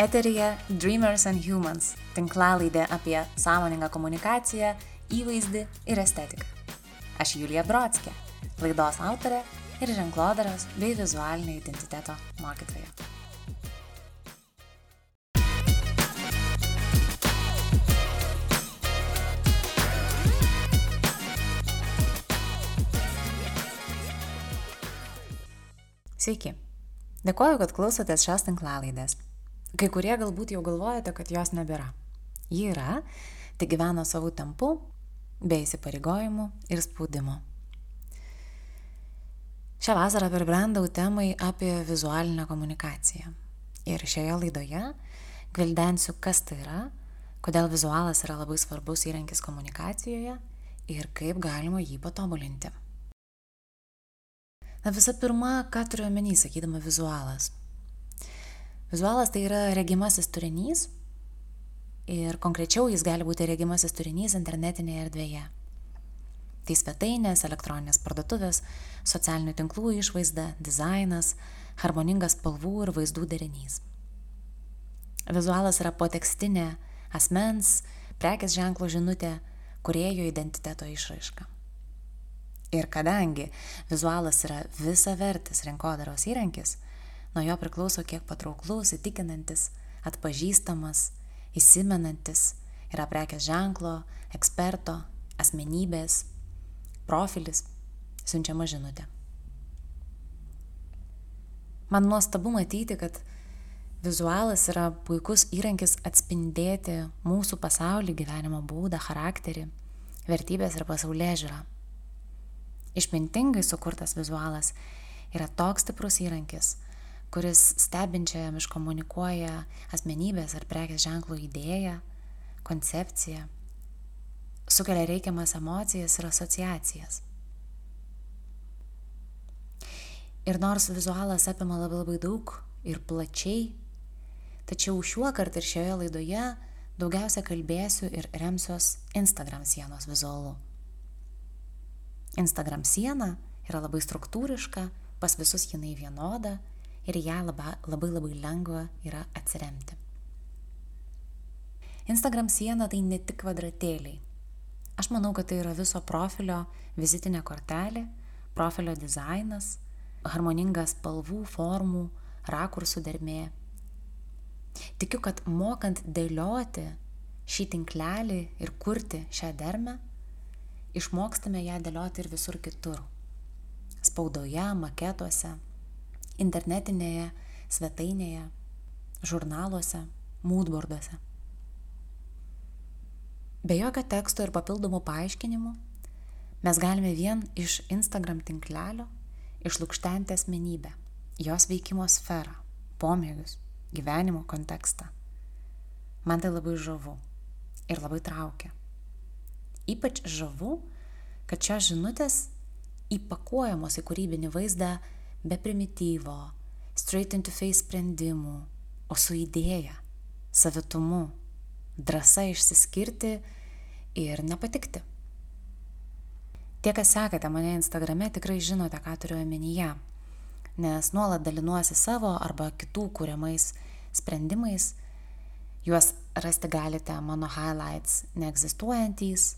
Eterija Dreamers and Humans - tinklalaidė apie sąmoningą komunikaciją, įvaizdį ir estetiką. Aš Julija Brodskė, laidos autorė ir ženklodaros bei vizualinio identiteto mokytoja. Sveiki. Dėkoju, kad klausotės šios tinklalaidės. Kai kurie galbūt jau galvojate, kad jos nebėra. Ji yra, tik gyvena savo tempu, be įsipareigojimų ir spaudimo. Šią vasarą perbrendau temai apie vizualinę komunikaciją. Ir šioje laidoje gvildensiu, kas tai yra, kodėl vizualas yra labai svarbus įrankis komunikacijoje ir kaip galima jį patobulinti. Na visų pirma, ką turiu omeny, sakydama vizualas. Vizualas tai yra regimasis turinys ir konkrečiau jis gali būti regimasis turinys internetinėje erdvėje. Tai svetainės, elektroninės parduotuvės, socialinių tinklų išvaizda, dizainas, harmoningas spalvų ir vaizdų derinys. Vizualas yra potekstinė asmens, prekės ženklo žinutė, kuriejo identiteto išraiška. Ir kadangi vizualas yra visa vertis rinkodaros įrankis, nuo jo priklauso kiek patrauklus, įtikinantis, atpažįstamas, įsimenantis yra prekės ženklo, eksperto, asmenybės, profilis, siunčiama žinutė. Man nuostabu matyti, kad vizualas yra puikus įrankis atspindėti mūsų pasaulį, gyvenimo būdą, charakterį, vertybės ir pasaulyje žiūrą. Išmintingai sukurtas vizualas yra toks stiprus įrankis, kuris stebinčiajam iškomunikuoja asmenybės ar prekės ženklo idėją, koncepciją, sukelia reikiamas emocijas ir asociacijas. Ir nors vizualas apima labai labai daug ir plačiai, tačiau šiuo kartu ir šioje laidoje daugiausia kalbėsiu ir remsiuos Instagram sienos vizualu. Instagram siena yra labai struktūriška, pas visus jinai vienoda ir ją labai labai, labai lengva yra atsiremti. Instagram siena tai ne tik kvadratėliai. Aš manau, kad tai yra viso profilio vizitinė kortelė, profilio dizainas, harmoningas spalvų, formų, rakursų dermė. Tikiu, kad mokant dėlioti šį tinklelį ir kurti šią dermę, išmokstame ją dėlioti ir visur kitur. Spaudoje, maketuose, internetinėje svetainėje, žurnaluose, moodboarduose. Be jokio teksto ir papildomų paaiškinimų mes galime vien iš Instagram tinklelio išlūkštenti asmenybę, jos veikimo sferą, pomėgius, gyvenimo kontekstą. Man tai labai žavu ir labai traukia. Ypač žavu, kad šios žinutės įpakuojamos į kūrybinį vaizdą be primityvo, straight into face sprendimų, o su idėja, savitumu, drąsa išsiskirti ir nepatikti. Tie, kas sekate mane Instagrame, tikrai žinote, ką turiu omenyje, nes nuolat dalinuosi savo arba kitų kūriamais sprendimais, juos rasti galite mano highlights neegzistuojantys,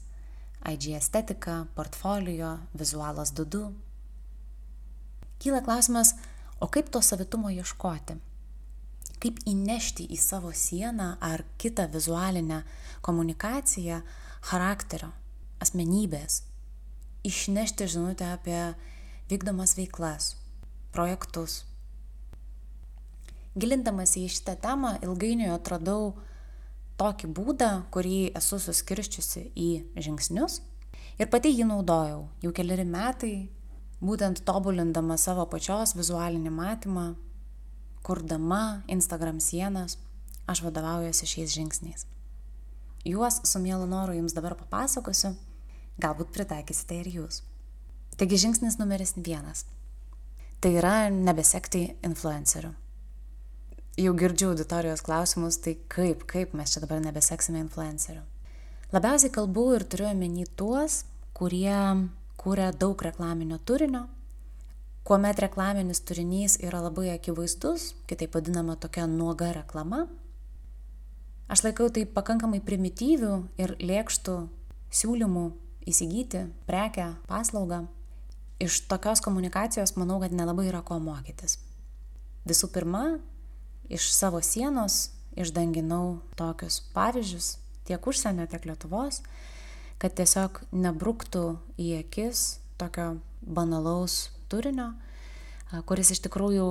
IG estetika, portfolio, vizualas 2. Kyla klausimas, o kaip to savitumo ieškoti? Kaip įnešti į savo sieną ar kitą vizualinę komunikaciją charakterio, asmenybės, išnešti žinutę apie vykdomas veiklas, projektus. Gilindamas į šitą temą ilgainiui atradau tokį būdą, kurį esu suskirščiusi į žingsnius ir pati jį naudojau jau keliari metai, būtent tobulindama savo pačios vizualinį matymą, kurdama Instagram sienas, aš vadovaujuosi šiais žingsniais. Juos su mielu noru jums dabar papasakosiu, galbūt pritaikysite ir jūs. Taigi žingsnis numeris vienas. Tai yra nebesekti influencerių jau girdžiu auditorijos klausimus, tai kaip, kaip mes čia dabar nebeseksime influencerių. Labiausiai kalbu ir turiu omeny tuos, kurie kūrė daug reklaminio turinio, kuomet reklaminis turinys yra labai akivaizdus, kitaip vadinama tokia nuoga reklama, Aš laikau tai pakankamai primityvių ir lėkštų siūlymų įsigyti prekę, paslaugą. Iš tokios komunikacijos manau, kad nelabai yra ko mokytis. Visų pirma, iš savo sienos išdanginau tokius pavyzdžius tiek užsienio, tiek Lietuvos, kad tiesiog nebruktų į akis tokio banalaus turinio, kuris iš tikrųjų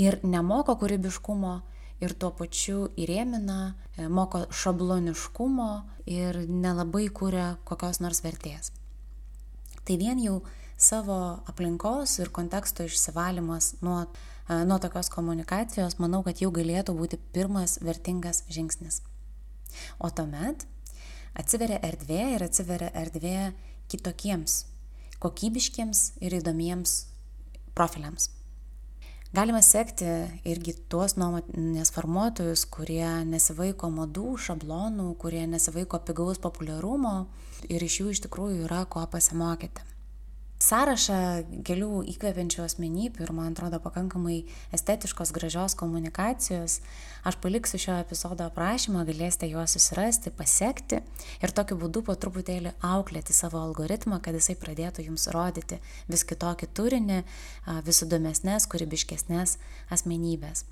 ir nemoko kūrybiškumo, ir tuo pačiu įrėmina, e, moko šabloniškumo ir nelabai kuria kokios nors vertės. Tai vien jau savo aplinkos ir konteksto išsivalymas nuo, nuo tokios komunikacijos, manau, kad jau galėtų būti pirmas vertingas žingsnis. O tuomet atsiveria erdvė ir atsiveria erdvė kitokiems, kokybiškiems ir įdomiems profiliams. Galima sekti irgi tuos nuomonės formuotojus, kurie nesivaiko madų, šablonų, kurie nesivaiko pigaus populiarumo ir iš jų iš tikrųjų yra ko pasimokyti sąrašą kelių įkvepiančių asmenybių ir man atrodo pakankamai estetiškos, gražios komunikacijos. Aš paliksiu šio epizodo aprašymą, galėsite juos susirasti, pasiekti ir tokiu būdu po truputėlį auklėti savo algoritmą, kad jisai pradėtų jums rodyti vis kitokį turinį, vis įdomesnės, kūrybiškesnės asmenybės.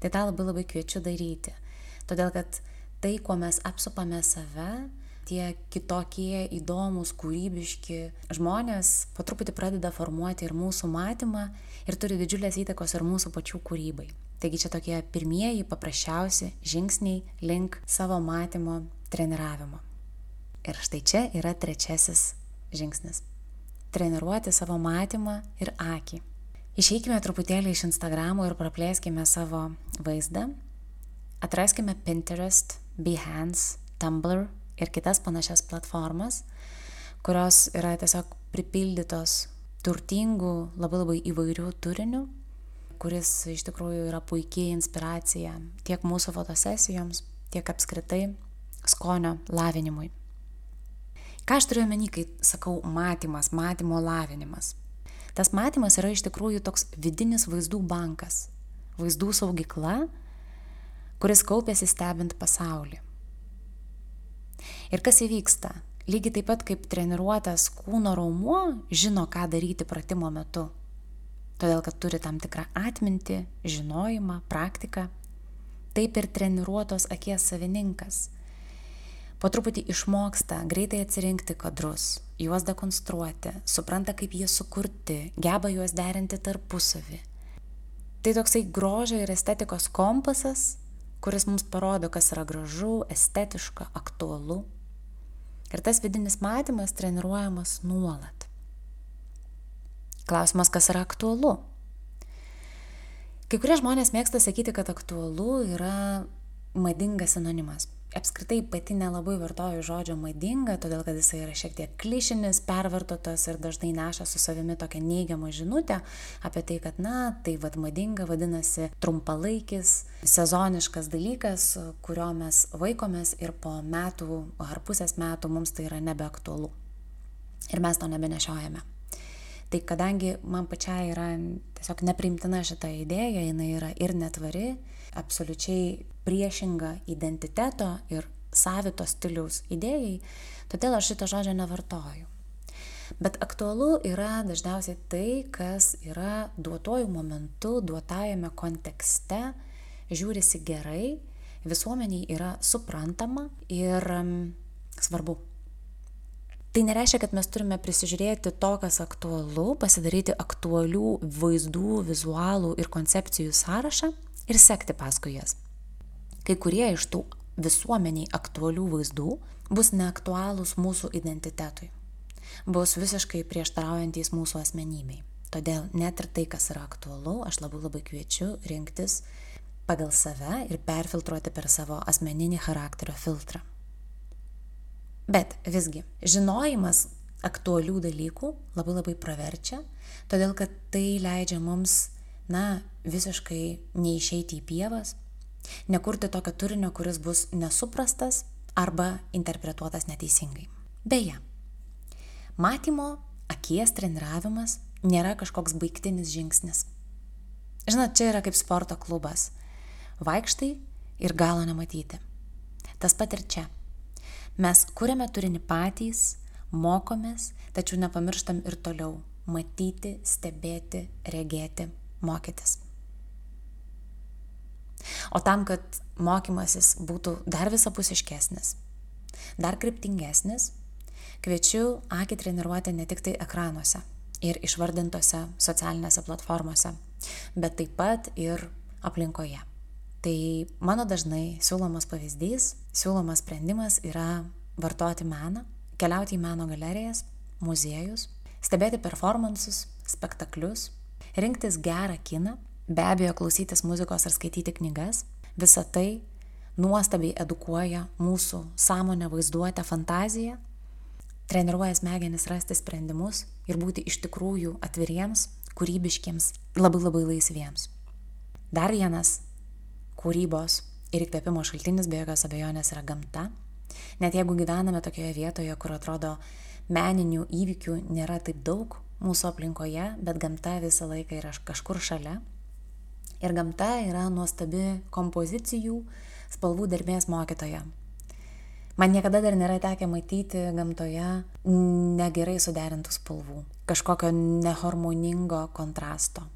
Tai tą labai labai kviečiu daryti. Todėl kad tai, kuo mes apsupame save, tie kitokie įdomūs, kūrybiški žmonės po truputį pradeda formuoti ir mūsų matymą ir turi didžiulės įtakos ir mūsų pačių kūrybai. Taigi čia tokie pirmieji paprasčiausi žingsniai link savo matymo treniravimo. Ir štai čia yra trečiasis žingsnis. Treniruoti savo matymą ir akį. Išeikime truputėlį iš Instagramo ir praplėskime savo vaizdą. Atraskime Pinterest, Behance, Tumblr ir kitas panašias platformas, kurios yra tiesiog pripildytos turtingų, labai labai įvairių turinių, kuris iš tikrųjų yra puikiai inspiracija tiek mūsų fotosesijoms, tiek apskritai skonio lavinimui. Ką aš turiu omeny, kai sakau matymas, matymo lavinimas? Tas matymas yra iš tikrųjų toks vidinis vaizdų bankas, vaizdų saugykla, kuris kaupėsi stebint pasaulį. Ir kas įvyksta? Lygiai taip pat kaip treniruotas kūno raumuo žino, ką daryti pratimo metu. Todėl, kad turi tam tikrą atmintį, žinojimą, praktiką. Taip ir treniruotos akies savininkas. Po truputį išmoksta greitai atsirinkti kadrus, juos dekonstruoti, supranta, kaip jie sukurti, geba juos derinti tarpusavį. Tai toksai grožio ir estetikos kompasas, kuris mums parodo, kas yra gražu, estetiška, aktualu. Ir tas vidinis matymas treniruojamas nuolat. Klausimas, kas yra aktualu. Kai kurie žmonės mėgsta sakyti, kad aktualu yra madingas sinonimas apskritai pati nelabai vartoju žodžio madinga, todėl kad jisai yra šiek tiek klišinis, pervartotas ir dažnai neša su savimi tokią neigiamą žinutę apie tai, kad, na, tai vad madinga vadinasi trumpalaikis, sezoniškas dalykas, kurio mes vaikomės ir po metų ar pusės metų mums tai yra nebeaktualu. Ir mes to nebenešiojame. Tai kadangi man pačiai yra tiesiog nepriimtina šita idėja, jinai yra ir netvari, absoliučiai priešinga identiteto ir savito stiliaus idėjai, todėl aš šito žodžio nevartoju. Bet aktualu yra dažniausiai tai, kas yra duotojų momentu, duotajame kontekste, žiūrisi gerai, visuomeniai yra suprantama ir um, svarbu. Tai nereiškia, kad mes turime prisižiūrėti to, kas aktualu, pasidaryti aktualių vaizdų, vizualų ir koncepcijų sąrašą ir sekti paskui jas. Kai kurie iš tų visuomeniai aktualių vaizdų bus neaktualūs mūsų identitetui, bus visiškai prieštaraujantis mūsų asmenybei. Todėl net ir tai, kas yra aktualu, aš labai labai kviečiu rinktis pagal save ir perfiltruoti per savo asmeninį charakterio filtrą. Bet visgi, žinojimas aktualių dalykų labai labai praverčia, todėl kad tai leidžia mums na, visiškai neišeiti į pievas, nekurti tokio turinio, kuris bus nesuprastas arba interpretuotas neteisingai. Beje, matymo akies treniravimas nėra kažkoks baigtinis žingsnis. Žinot, čia yra kaip sporto klubas. Vaikštai ir galo nematyti. Tas pat ir čia. Mes kuriame turinį patys, mokomės, tačiau nepamirštam ir toliau matyti, stebėti, regėti, mokytis. O tam, kad mokymasis būtų dar visapusiškesnis, dar kryptingesnis, kviečiu akį treniruoti ne tik tai ekranuose ir išvardintose socialinėse platformose, bet taip pat ir aplinkoje. Tai mano dažnai siūlomas pavyzdys, siūlomas sprendimas yra vartoti meną, keliauti į meno galerijas, muziejus, stebėti performansus, spektaklius, rinktis gerą kiną, be abejo klausytis muzikos ar skaityti knygas. Visa tai nuostabiai edukuoja mūsų sąmonę, vaizduotę, fantaziją, treniruoja smegenis rasti sprendimus ir būti iš tikrųjų atviriems, kūrybiškiems, labai labai laisviems. Dar vienas kūrybos ir įkvėpimo šaltinis be jokios abejonės yra gamta. Net jeigu gyvename tokioje vietoje, kur atrodo meninių įvykių nėra taip daug mūsų aplinkoje, bet gamta visą laiką yra kažkur šalia. Ir gamta yra nuostabi kompozicijų, spalvų dermės mokytoja. Man niekada dar nėra tekę matyti gamtoje negerai suderintų spalvų, kažkokio neharmoningo kontrasto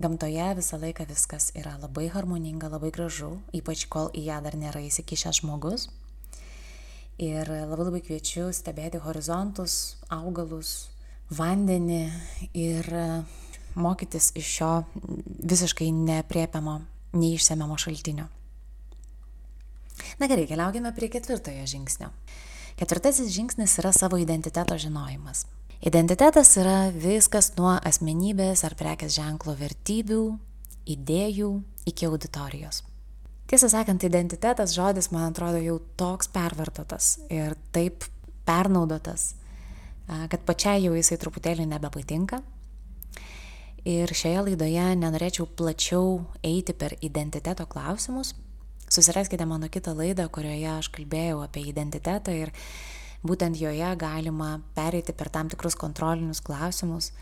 gamtoje visą laiką viskas yra labai harmoninga, labai gražu, ypač kol į ją dar nėra įsikišęs žmogus. Ir labai labai kviečiu stebėti horizontus, augalus, vandenį ir mokytis iš šio visiškai nepriepiamo, neišsemiamo šaltinio. Na gerai, keliaukime prie ketvirtojo žingsnio. Ketvirtasis žingsnis yra savo identiteto žinojimas. Identitetas yra viskas nuo asmenybės ar prekės ženklo vertybių, idėjų iki auditorijos. Tiesą sakant, identitetas žodis, man atrodo, jau toks pervartotas ir taip pernaudotas, kad pačiai jau jisai truputėlį nebepatinka. Ir šioje laidoje nenorėčiau plačiau eiti per identiteto klausimus. Susiraskite mano kitą laidą, kurioje aš kalbėjau apie identitetą ir būtent joje galima pereiti per tam tikrus kontrolinius klausimus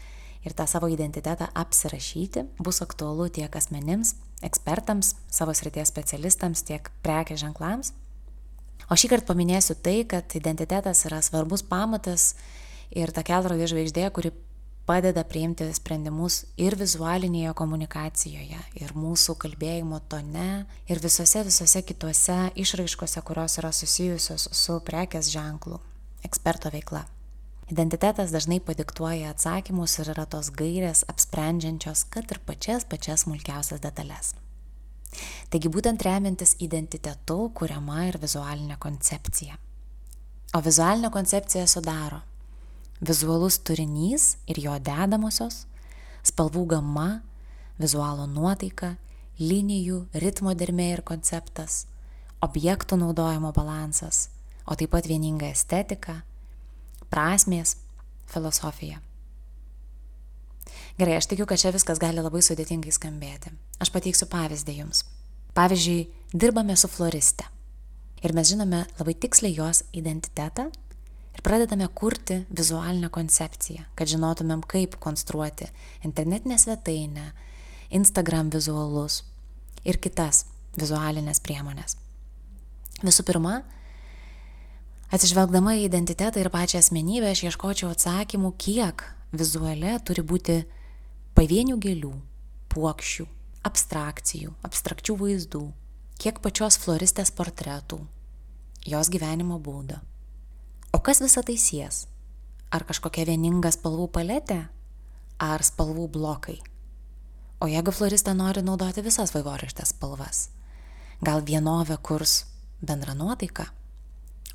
ir tą savo identitetą apsirašyti bus aktualu tiek asmenims, ekspertams, savo srities specialistams, tiek prekės ženklams. O šį kartą paminėsiu tai, kad identitetas yra svarbus pamatas ir ta kelrodė žvaigždė, kuri padeda priimti sprendimus ir vizualinėje komunikacijoje, ir mūsų kalbėjimo tone, ir visose visose kitose išraiškose, kurios yra susijusios su prekės ženklu eksperto veikla. Identitetas dažnai padiktuoja atsakymus ir yra tos gairės apsprendžiančios, kad ir pačias pačias smulkiausias detalės. Taigi būtent remiantis identitetu kuriama ir vizualinė koncepcija. O vizualinę koncepciją sudaro vizualus turinys ir jo dedamosios, spalvų gama, vizualo nuotaika, linijų, ritmo dermė ir konceptas, objektų naudojimo balansas, o taip pat vieninga estetika, prasmės, filosofija. Gerai, aš tikiu, kad čia viskas gali labai sudėtingai skambėti. Aš pateiksiu pavyzdį jums. Pavyzdžiui, dirbame su floriste. Ir mes žinome labai tiksliai jos identitetą ir pradedame kurti vizualinę koncepciją, kad žinotumėm, kaip konstruoti internetinę svetainę, Instagram vizualus ir kitas vizualinės priemonės. Visų pirma, Atsižvelgdama į identitetą ir pačią asmenybę, aš ieškočiau atsakymų, kiek vizuale turi būti pavienių gėlių, puokščių, abstrakcijų, abstrakčių vaizdų, kiek pačios floristės portretų, jos gyvenimo būdo. O kas visą tai sies? Ar kažkokia vieninga spalvų paletė? Ar spalvų blokai? O jeigu floristė nori naudoti visas vaivoraištės spalvas, gal vienovė kurs bendrą nuotaiką?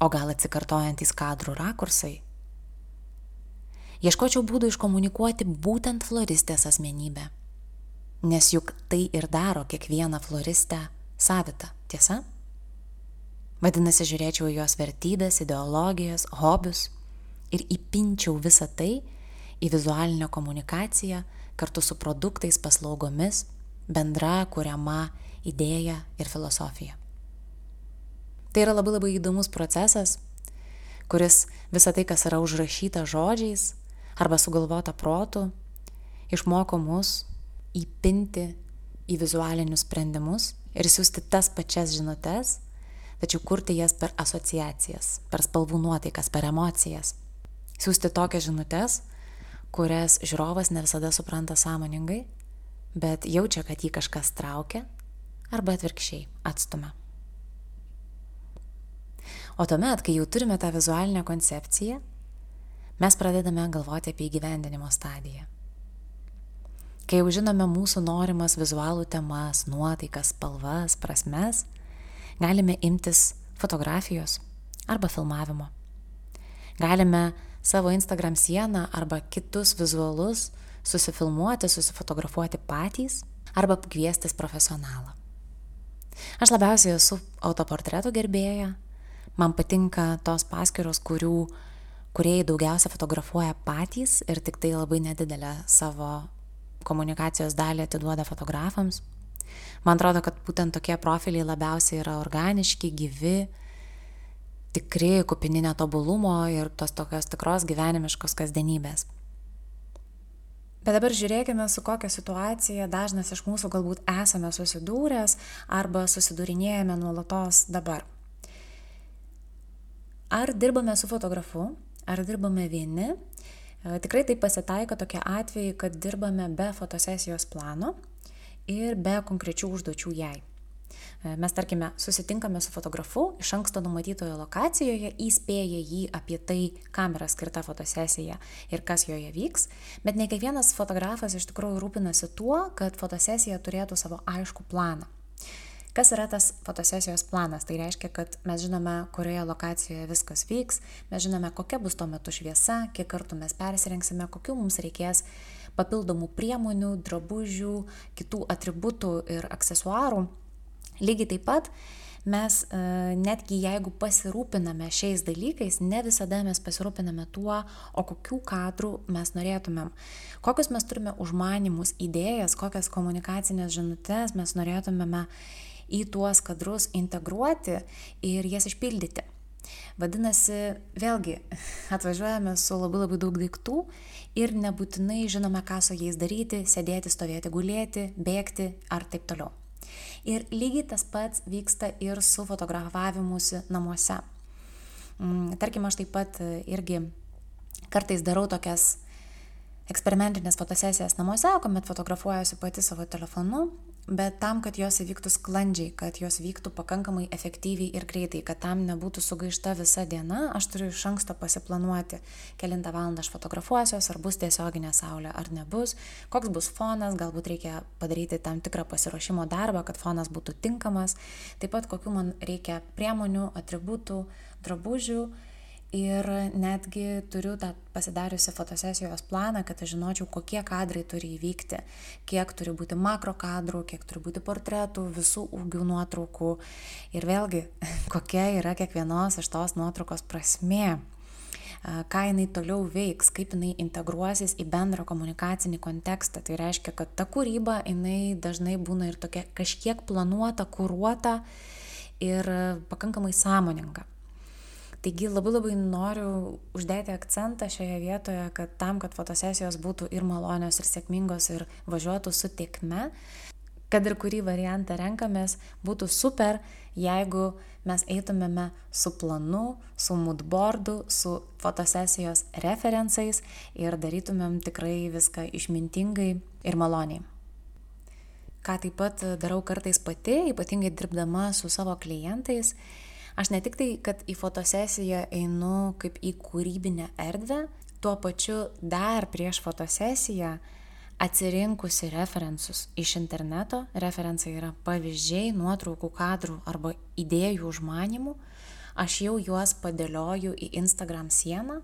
O gal atsikartojantis kadrų rakursai? Ieškočiau būdų iškomunikuoti būtent floristės asmenybę. Nes juk tai ir daro kiekvieną floristę savitą, tiesa? Vadinasi, žiūrėčiau jos vertybės, ideologijas, hobius ir įpinčiau visą tai į vizualinę komunikaciją kartu su produktais, paslaugomis, bendra kuriama idėja ir filosofija. Tai yra labai labai įdomus procesas, kuris visą tai, kas yra užrašyta žodžiais arba sugalvota protu, išmoko mus įpinti į vizualinius sprendimus ir siūsti tas pačias žinutes, tačiau kurti jas per asociacijas, per spalvų nuotaikas, per emocijas. Siūsti tokias žinutės, kurias žiūrovas ne visada supranta sąmoningai, bet jaučia, kad jį kažkas traukia arba atvirkščiai atstumia. O tuomet, kai jau turime tą vizualinę koncepciją, mes pradedame galvoti apie įgyvendinimo stadiją. Kai jau žinome mūsų norimas vizualų temas, nuotaikas, spalvas, prasmes, galime imtis fotografijos arba filmavimo. Galime savo Instagram sieną arba kitus vizualus susifilmuoti, susifotografuoti patys arba kviestis profesionalą. Aš labiausiai esu autoportretų gerbėja, man patinka tos paskiros, kurių kuriejai daugiausia fotografuoja patys ir tik tai labai nedidelę savo komunikacijos dalį atiduoda fotografams. Man atrodo, kad būtent tokie profiliai labiausiai yra organiški, gyvi, tikri, kupini netobulumo ir tos tokios tikros gyvenimiškos kasdienybės. Bet dabar žiūrėkime, su kokia situacija dažnas iš mūsų galbūt esame susidūręs arba susidūrinėjame nuolatos dabar. Ar dirbame su fotografu, ar dirbame vieni, E, tikrai tai pasitaiko tokie atvejai, kad dirbame be fotosesijos plano ir be konkrečių užduočių jai. E, mes, tarkime, susitinkame su fotografu iš anksto numatytoje lokacijoje, įspėję jį apie tai, kam yra skirta fotosesija ir kas joje vyks, bet ne kiekvienas fotografas iš tikrųjų rūpinasi tuo, kad fotosesija turėtų savo aišku planą. Kas yra tas fotosesijos planas? Tai reiškia, kad mes žinome, kurioje lokacijoje viskas vyks, mes žinome, kokia bus tuo metu šviesa, kiek kartų mes persirengsime, kokiu mums reikės papildomų priemonių, drabužių, kitų atributų ir aksesuarų. Lygiai taip pat mes e, netgi jeigu pasirūpiname šiais dalykais, ne visada mes pasirūpiname tuo, o kokių kadrų mes norėtumėm, kokius mes turime užmanimus, idėjas, kokias komunikacinės žinutės mes norėtumėme į tuos kadrus integruoti ir jas išpildyti. Vadinasi, vėlgi atvažiuojame su labai labai daug daiktų ir nebūtinai žinome, ką su jais daryti, sėdėti, stovėti, gulėti, bėgti ar taip toliau. Ir lygiai tas pats vyksta ir su fotografavimusi namuose. Mm, tarkim, aš taip pat irgi kartais darau tokias eksperimentinės fotosesijas namuose, kuomet fotografuojuosi pati savo telefonu bet tam, kad jos įvyktų sklandžiai, kad jos vyktų pakankamai efektyviai ir greitai, kad tam nebūtų sugaišta visa diena, aš turiu iš anksto pasiplanuoti, kelintą valandą aš fotografuosiuos, ar bus tiesioginė saulė, ar nebus, koks bus fonas, galbūt reikia padaryti tam tikrą pasiruošimo darbą, kad fonas būtų tinkamas, taip pat kokiu man reikia priemonių, atributų, drabužių ir netgi turiu tą pasidariusi fotosesijos planą, kad aš žinočiau, kokie kadrai turi įvykti, kiek turi būti makro kadrų, kiek turi būti portretų, visų ūgių nuotraukų ir vėlgi, kokia yra kiekvienos iš tos nuotraukos prasmė ką jinai toliau veiks, kaip jinai integruosis į bendrą komunikacinį kontekstą. Tai reiškia, kad ta kūryba, jinai dažnai būna ir tokia kažkiek planuota, kūruota ir pakankamai sąmoninga. Taigi labai labai noriu uždėti akcentą šioje vietoje, kad tam, kad fotosesijos būtų ir malonios, ir sėkmingos, ir važiuotų su tiekme, kad ir kurį variantą renkamės, būtų super, jeigu mes eitumėme su planu, su moodboardu, su fotosesijos referencais ir darytumėm tikrai viską išmintingai ir maloniai. Ką taip pat darau kartais pati, ypatingai dirbdama su savo klientais, Aš ne tik tai, kad į fotosesiją einu kaip į kūrybinę erdvę, tuo pačiu dar prieš fotosesiją atsirinkusi referensus iš interneto, referencai yra pavyzdžiai, nuotraukų kadrų arba idėjų užmanimų, aš jau juos padėlioju į Instagram sieną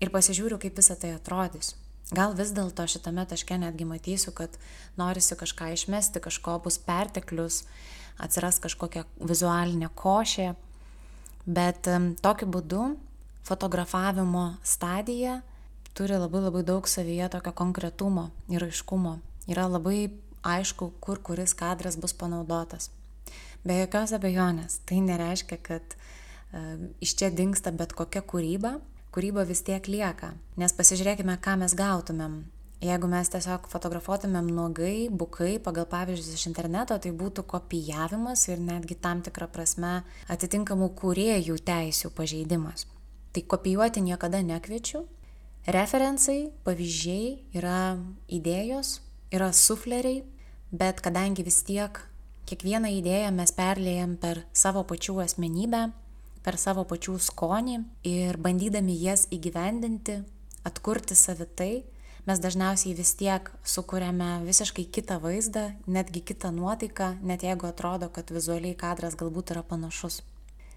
ir pasižiūriu, kaip visą tai atrodys. Gal vis dėlto šitame taške netgi matysiu, kad norisi kažką išmesti, kažko bus perteklius, atsiras kažkokia vizualinė košė, bet tokiu būdu fotografavimo stadija turi labai labai daug savyje tokio konkretumo ir aiškumo. Yra labai aišku, kur kuris kadras bus panaudotas. Be jokios abejonės, tai nereiškia, kad e, iš čia dinksta bet kokia kūryba, kūryba vis tiek lieka. Nes pasižiūrėkime, ką mes gautumėm Jeigu mes tiesiog fotografuotumėm nuogai, bukai, pagal pavyzdžius iš interneto, tai būtų kopijavimas ir netgi tam tikrą prasme atitinkamų kuriejų teisių pažeidimas. Tai kopijuoti niekada nekviečiu. Referencai, pavyzdžiai yra idėjos, yra sufleriai, bet kadangi vis tiek kiekvieną idėją mes perlėjam per savo pačių asmenybę, per savo pačių skonį ir bandydami jas įgyvendinti, atkurti savitai, mes dažniausiai vis tiek sukūrėme visiškai kitą vaizdą, netgi kitą nuotaiką, net jeigu atrodo, kad vizualiai kadras galbūt yra panašus.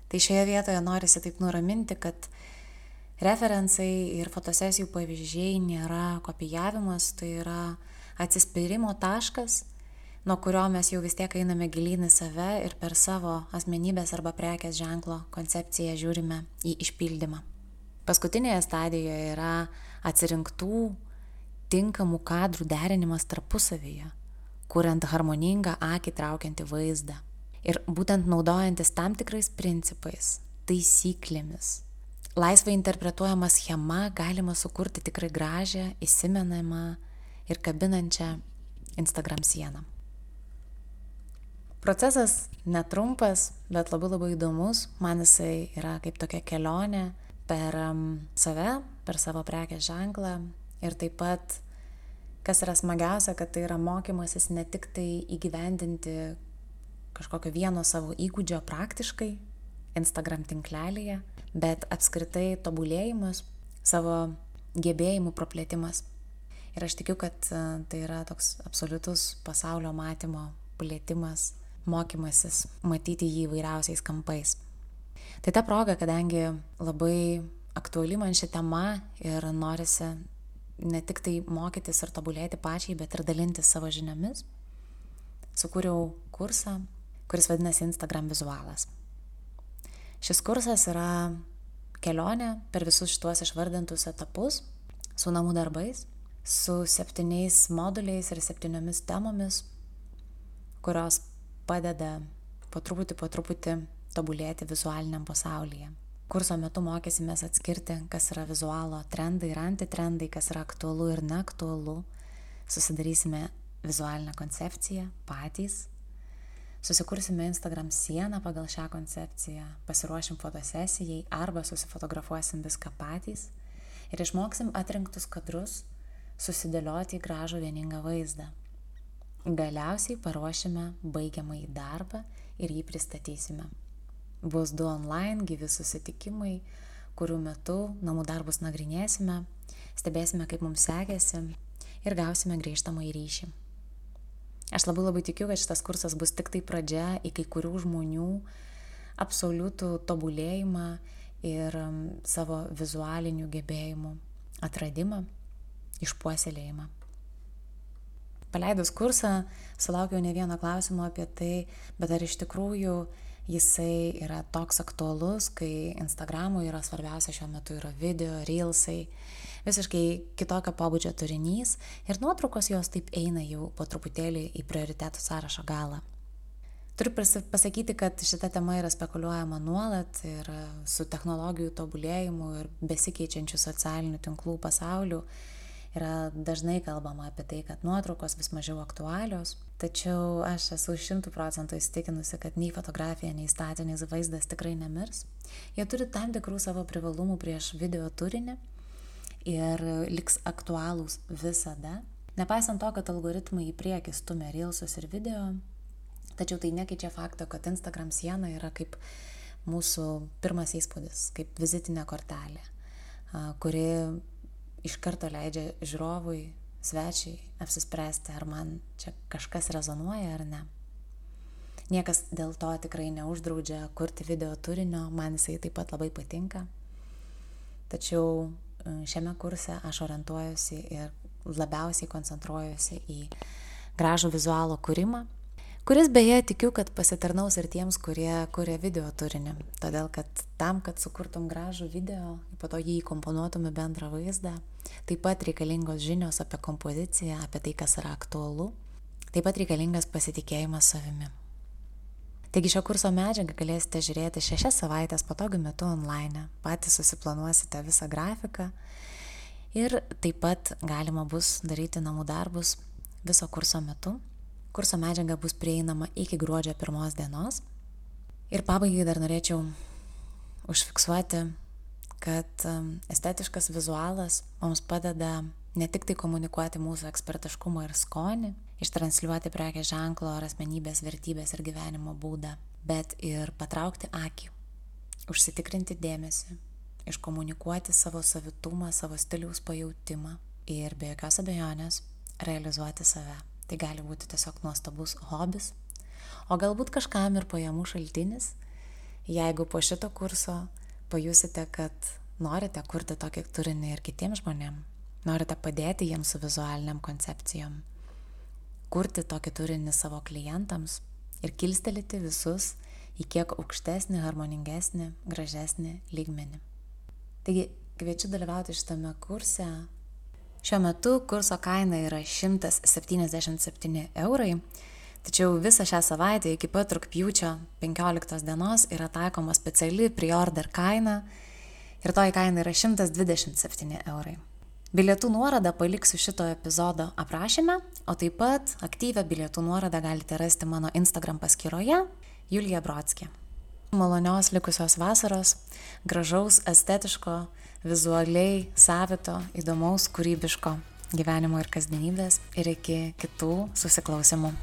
Tai šioje vietoje norisi taip nuraminti, kad referencai ir fotosesijų pavyzdžiai nėra kopijavimas, tai yra atsispyrimo taškas, nuo kurio mes jau vis tiek einame gilyn į save ir per savo asmenybės arba prekės ženklo koncepciją žiūrime į išpildymą. Paskutinėje stadijoje yra atsirinktų tinkamų kadrų derinimas tarpusavyje, kuriant harmoningą akį traukiantį vaizdą. Ir būtent naudojantis tam tikrais principais, taisyklėmis, laisvai interpretuojama schema galima sukurti tikrai gražią, įsimenamą ir kabinančią Instagram sieną. Procesas netrumpas, bet labai labai įdomus. Man jisai yra kaip tokia kelionė per save, per savo prekės ženklą, Ir taip pat, kas yra smagiausia, kad tai yra mokymasis ne tik tai įgyvendinti kažkokio vieno savo įgūdžio praktiškai Instagram tinklelėje, bet apskritai tobulėjimas, savo gebėjimų praplėtimas. Ir aš tikiu, kad e, tai yra toks absoliutus pasaulio matymo plėtimas, mokymasis, matyti jį įvairiausiais kampais. Tai ta proga, kadangi labai aktuali man ši tema ir norisi ne tik tai mokytis ir tobulėti pačiai, bet ir dalintis savo žiniomis, sukūriau kursą, kuris vadinasi Instagram vizualas. Šis kursas yra kelionė per visus šituos išvardintus etapus su namų darbais, su septyniais moduliais ir septyniomis temomis, kurios padeda po truputį, po truputį tobulėti vizualiniam pasaulyje. Kurso metu mokysimės atskirti, kas yra vizualo trendai ir antitrendai, kas yra aktualu ir neaktualu. Susidarysime vizualinę koncepciją patys. Susikursime Instagram sieną pagal šią koncepciją, pasiruošim fotosesijai arba susifotografuosim viską patys ir išmoksim atrinktus kadrus susidėlioti į gražų vieningą vaizdą. Galiausiai paruošime baigiamąjį darbą ir jį pristatysime. Bus du online gyvi susitikimai, kurių metu namų darbus nagrinėsime, stebėsime, kaip mums sekėsi ir gausime grįžtamą į ryšį. Aš labai labai tikiu, kad šitas kursas bus tik tai pradžia į kai kurių žmonių absoliutų tobulėjimą ir um, savo vizualinių gebėjimų atradimą, išpuoselėjimą. Paleidus kursą, sulaukiau ne vieno klausimo apie tai, bet ar iš tikrųjų jisai yra toks aktualus, kai Instagramui yra svarbiausia šiuo metu yra video, reelsai, visiškai kitokio pobūdžio turinys ir nuotraukos jos taip eina jau po truputėlį į prioritetų sąrašo galą. Turiu pasakyti, kad šita tema yra spekuliuojama nuolat ir su technologijų tobulėjimu ir besikeičiančių socialinių tinklų pasauliu yra dažnai kalbama apie tai, kad nuotraukos vis mažiau aktualios, tačiau aš esu šimtų procentų įsitikinusi, kad nei fotografija, nei statinis vaizdas tikrai nemirs. Jie turi tam tikrų savo privalumų prieš video turinį ir liks aktualūs visada. Nepaisant to, kad algoritmai į priekį stumia reelsus ir video, tačiau tai nekeičia fakto, kad Instagram siena yra kaip mūsų pirmas įspūdis, kaip vizitinė kortelė, kuri iš karto leidžia žiūrovui, svečiai apsispręsti, ar man čia kažkas rezonuoja ar ne. Niekas dėl to tikrai neuždraudžia kurti video turinio, man jisai taip pat labai patinka. Tačiau e, šiame kurse aš orientuojuosi ir labiausiai koncentruojuosi į gražų vizualo kūrimą kuris beje tikiu, kad pasitarnaus ir tiems, kurie kuria video turinį. Todėl, kad tam, kad sukurtum gražų video, po to jį įkomponuotum į bendrą vaizdą, taip pat reikalingos žinios apie kompoziciją, apie tai, kas yra aktualu, taip pat reikalingas pasitikėjimas savimi. Taigi šio kurso medžiagą galėsite žiūrėti šešias savaitės patogiu metu online, patys susiplanuosite visą grafiką Ir taip pat galima bus daryti namų darbus viso kurso metu. Kurso medžiaga bus prieinama iki gruodžio pirmos dienos. Ir pabaigai dar norėčiau užfiksuoti, kad estetiškas vizualas mums padeda ne tik tai komunikuoti mūsų ekspertiškumą ir skonį, ištransliuoti prekės ženklo ar asmenybės vertybės ir gyvenimo būdą, bet ir patraukti akį, užsitikrinti dėmesį, iškomunikuoti savo savitumą, savo stiliaus pajūtimą ir be jokios abejonės realizuoti save. Tai gali būti tiesiog nuostabus hobis, o galbūt kažkam ir pajamų šaltinis, jeigu po šito kurso pajusite, kad norite kurti tokį turinį ir kitiems žmonėms, norite padėti jiems su vizualiniam koncepcijom, kurti tokį turinį savo klientams ir kilstelėti visus į kiek aukštesnį, harmoningesnį, gražesnį lygmenį. Taigi kviečiu dalyvauti šitame kurse. Šiuo metu kurso kaina yra 177 eurai, tačiau visą šią savaitę iki pat rūpjūčio 15 dienos yra taikoma speciali pre-order kaina ir toji kaina yra 127 eurai. Bilietų nuorodą paliksiu šito epizodo aprašyme, o taip pat aktyvę bilietų nuorodą galite rasti mano Instagram paskyroje Julija Brodskė. Malonios likusios vasaros, gražaus, estetiško, vizualiai savito, įdomaus, kūrybiško gyvenimo ir kasdienybės ir iki kitų susiklausimų.